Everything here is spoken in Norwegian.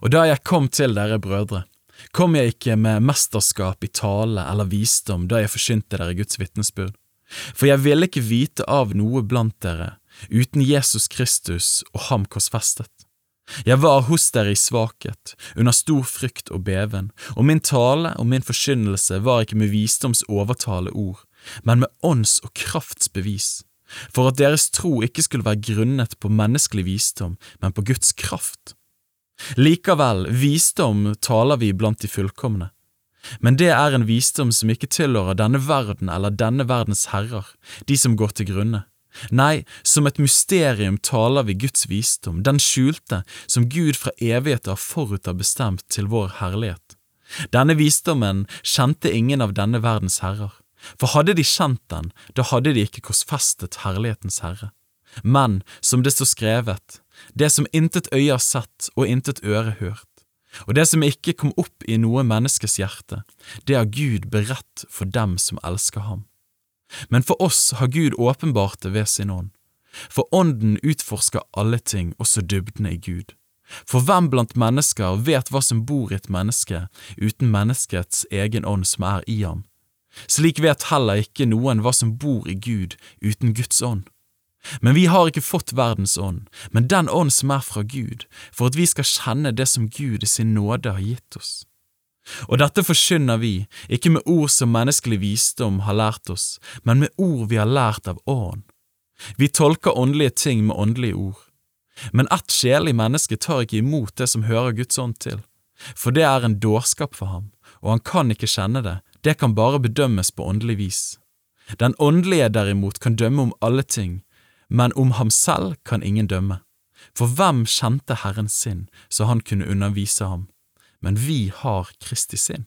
Og da jeg kom til dere brødre, kom jeg ikke med mesterskap i tale eller visdom da jeg forkynte dere Guds vitnesbyrd, for jeg ville ikke vite av noe blant dere uten Jesus Kristus og ham korsfestet. Jeg var hos dere i svakhet, under stor frykt og beven, og min tale og min forkynnelse var ikke med visdoms overtale ord, men med ånds og krafts bevis, for at deres tro ikke skulle være grunnet på menneskelig visdom, men på Guds kraft. Likevel, visdom taler vi blant de fullkomne. Men det er en visdom som ikke tilhører denne verden eller denne verdens herrer, de som går til grunne. Nei, som et mysterium taler vi Guds visdom, den skjulte, som Gud fra evigheter forut har bestemt til vår herlighet. Denne visdommen kjente ingen av denne verdens herrer, for hadde de kjent den, da hadde de ikke korsfestet herlighetens herre. Men, som det står skrevet, det som intet øye har sett og intet øre hørt, og det som ikke kom opp i noe menneskes hjerte, det har Gud beredt for dem som elsker ham. Men for oss har Gud åpenbart det ved sin ånd. For ånden utforsker alle ting, også dybdene i Gud. For hvem blant mennesker vet hva som bor i et menneske uten menneskets egen ånd som er i ham? Slik vet heller ikke noen hva som bor i Gud uten Guds ånd. Men vi har ikke fått verdens ånd, men den ånd som er fra Gud, for at vi skal kjenne det som Gud i sin nåde har gitt oss. Og dette forkynner vi, ikke med ord som menneskelig visdom har lært oss, men med ord vi har lært av Ånd. Vi tolker åndelige ting med åndelige ord. Men ett sjelig menneske tar ikke imot det som hører Guds ånd til, for det er en dårskap for ham, og han kan ikke kjenne det, det kan bare bedømmes på åndelig vis. Den åndelige derimot kan dømme om alle ting, men om ham selv kan ingen dømme. For hvem kjente Herren sin, så han kunne undervise ham? Men vi har Kristi sinn.